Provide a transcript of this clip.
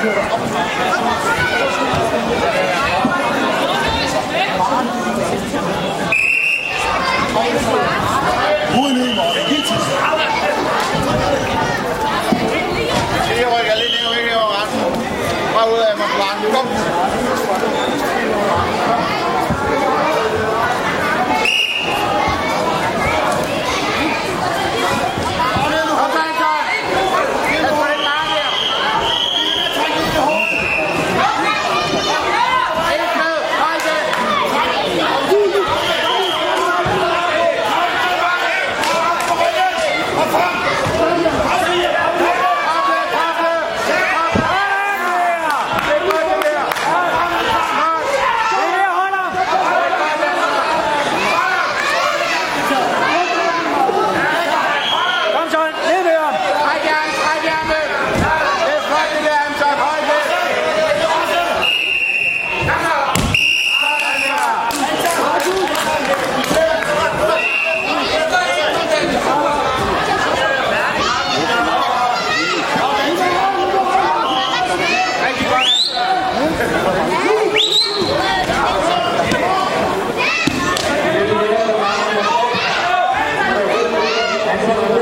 Hovedleden rykker lidt længere væk herovre retten. Bare ud af mig, Kom.